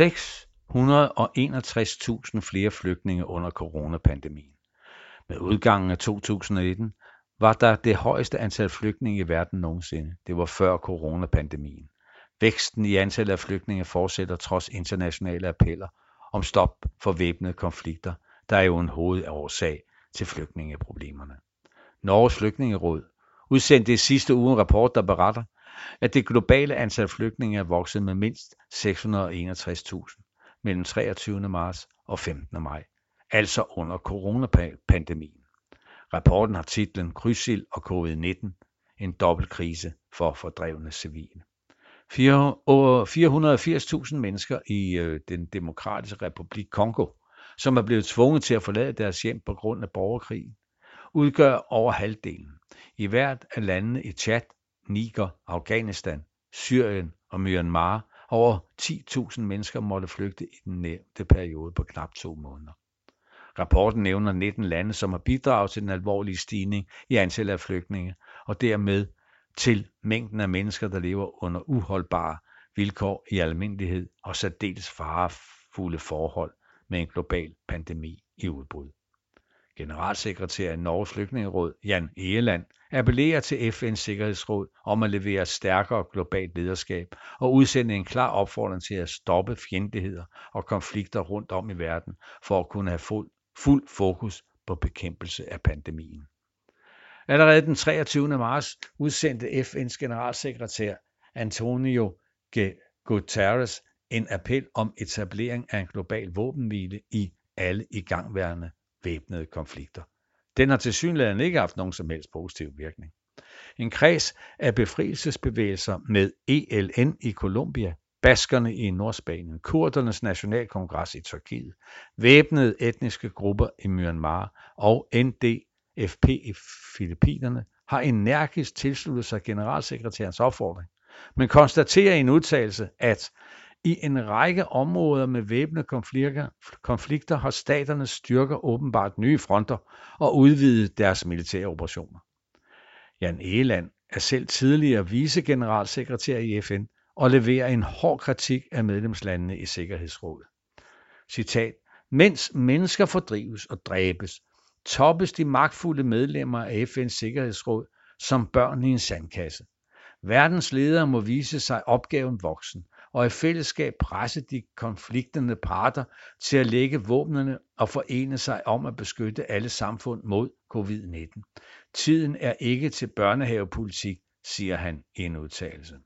661.000 flere flygtninge under coronapandemien. Med udgangen af 2019 var der det højeste antal flygtninge i verden nogensinde. Det var før coronapandemien. Væksten i antallet af flygtninge fortsætter trods internationale appeller om stop for væbnede konflikter, der er jo en hovedårsag til flygtningeproblemerne. Norges Flygtningeråd udsendte i sidste uge en rapport, der beretter, at det globale antal flygtninge er vokset med mindst 661.000 mellem 23. marts og 15. maj, altså under coronapandemien. Rapporten har titlen Krydsild og covid-19, en dobbeltkrise for fordrevne civile. 480.000 mennesker i øh, den demokratiske republik Kongo, som er blevet tvunget til at forlade deres hjem på grund af borgerkrigen, udgør over halvdelen. I hvert af landene i Chad, Niger, Afghanistan, Syrien og Myanmar over 10.000 mennesker måtte flygte i den nævnte periode på knap to måneder. Rapporten nævner 19 lande, som har bidraget til den alvorlige stigning i antallet af flygtninge, og dermed til mængden af mennesker, der lever under uholdbare vilkår i almindelighed og særdeles farefulde forhold med en global pandemi i udbrud. Generalsekretær i Norges Flygtningeråd, Jan Egeland, appellerer til FN's Sikkerhedsråd om at levere stærkere globalt lederskab og udsende en klar opfordring til at stoppe fjendtligheder og konflikter rundt om i verden for at kunne have fuld, fuld fokus på bekæmpelse af pandemien. Allerede den 23. marts udsendte FN's generalsekretær Antonio Guterres en appel om etablering af en global våbenhvile i alle igangværende væbnede konflikter. Den har tilsyneladende ikke haft nogen som helst positiv virkning. En kreds af befrielsesbevægelser med ELN i Colombia, baskerne i Nordspanien, kurdernes nationalkongres i Tyrkiet, væbnede etniske grupper i Myanmar og NDFP i Filippinerne har energisk tilsluttet sig generalsekretærens opfordring, men konstaterer i en udtalelse, at i en række områder med væbnede konflikter, konflikter har staternes styrker åbenbart nye fronter og udvidet deres militære operationer. Jan Egeland er selv tidligere vicegeneralsekretær i FN og leverer en hård kritik af medlemslandene i Sikkerhedsrådet. Citat, mens mennesker fordrives og dræbes, toppes de magtfulde medlemmer af FN's Sikkerhedsråd som børn i en sandkasse. Verdens ledere må vise sig opgaven voksen og i fællesskab presse de konfliktende parter til at lægge våbnene og forene sig om at beskytte alle samfund mod covid-19. Tiden er ikke til børnehavepolitik, siger han i en udtalelse.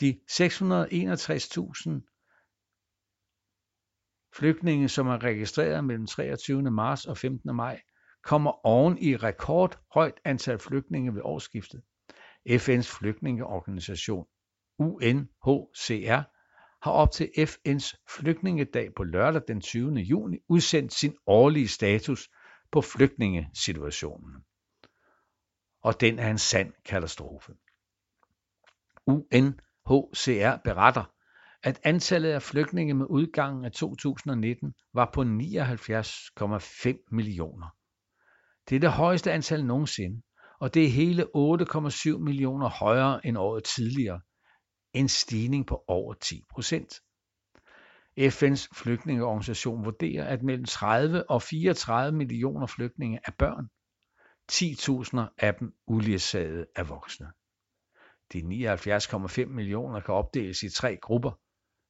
De 661.000 flygtninge, som er registreret mellem 23. marts og 15. maj, kommer oven i rekordhøjt antal flygtninge ved årsskiftet. FN's flygtningeorganisation UNHCR har op til FN's flygtningedag på lørdag den 20. juni udsendt sin årlige status på flygtningesituationen. Og den er en sand katastrofe. UNHCR beretter, at antallet af flygtninge med udgangen af 2019 var på 79,5 millioner. Det er det højeste antal nogensinde, og det er hele 8,7 millioner højere end året tidligere, en stigning på over 10 procent. FN's flygtningeorganisation vurderer, at mellem 30 og 34 millioner flygtninge er børn. 10.000 af dem uledsagede af voksne. De 79,5 millioner kan opdeles i tre grupper.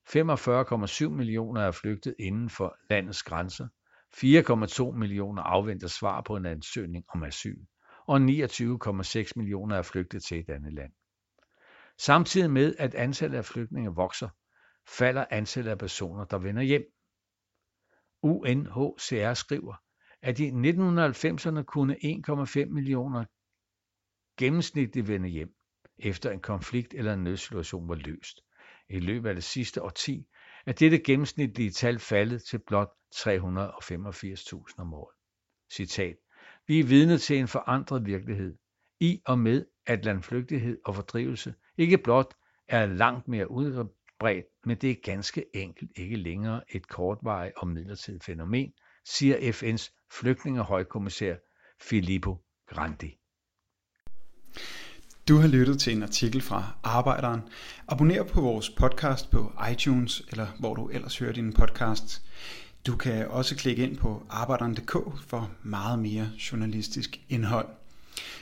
45,7 millioner er flygtet inden for landets grænser. 4,2 millioner afventer svar på en ansøgning om asyl, og 29,6 millioner er flygtet til et andet land. Samtidig med at antallet af flygtninge vokser, falder antallet af personer, der vender hjem. UNHCR skriver, at i 1990'erne kunne 1,5 millioner gennemsnitligt vende hjem, efter en konflikt eller en nødsituation var løst. I løbet af det sidste årti er dette gennemsnitlige tal faldet til blot 385.000 om året. Citat. Vi er vidne til en forandret virkelighed, i og med at landflygtighed og fordrivelse ikke blot er langt mere udbredt, men det er ganske enkelt ikke længere et kortvarigt og midlertidigt fænomen, siger FN's flygtningehøjkommissær Filippo Grandi. Du har lyttet til en artikel fra Arbejderen. Abonner på vores podcast på iTunes, eller hvor du ellers hører dine podcasts. Du kan også klikke ind på arbejderen.dk for meget mere journalistisk indhold.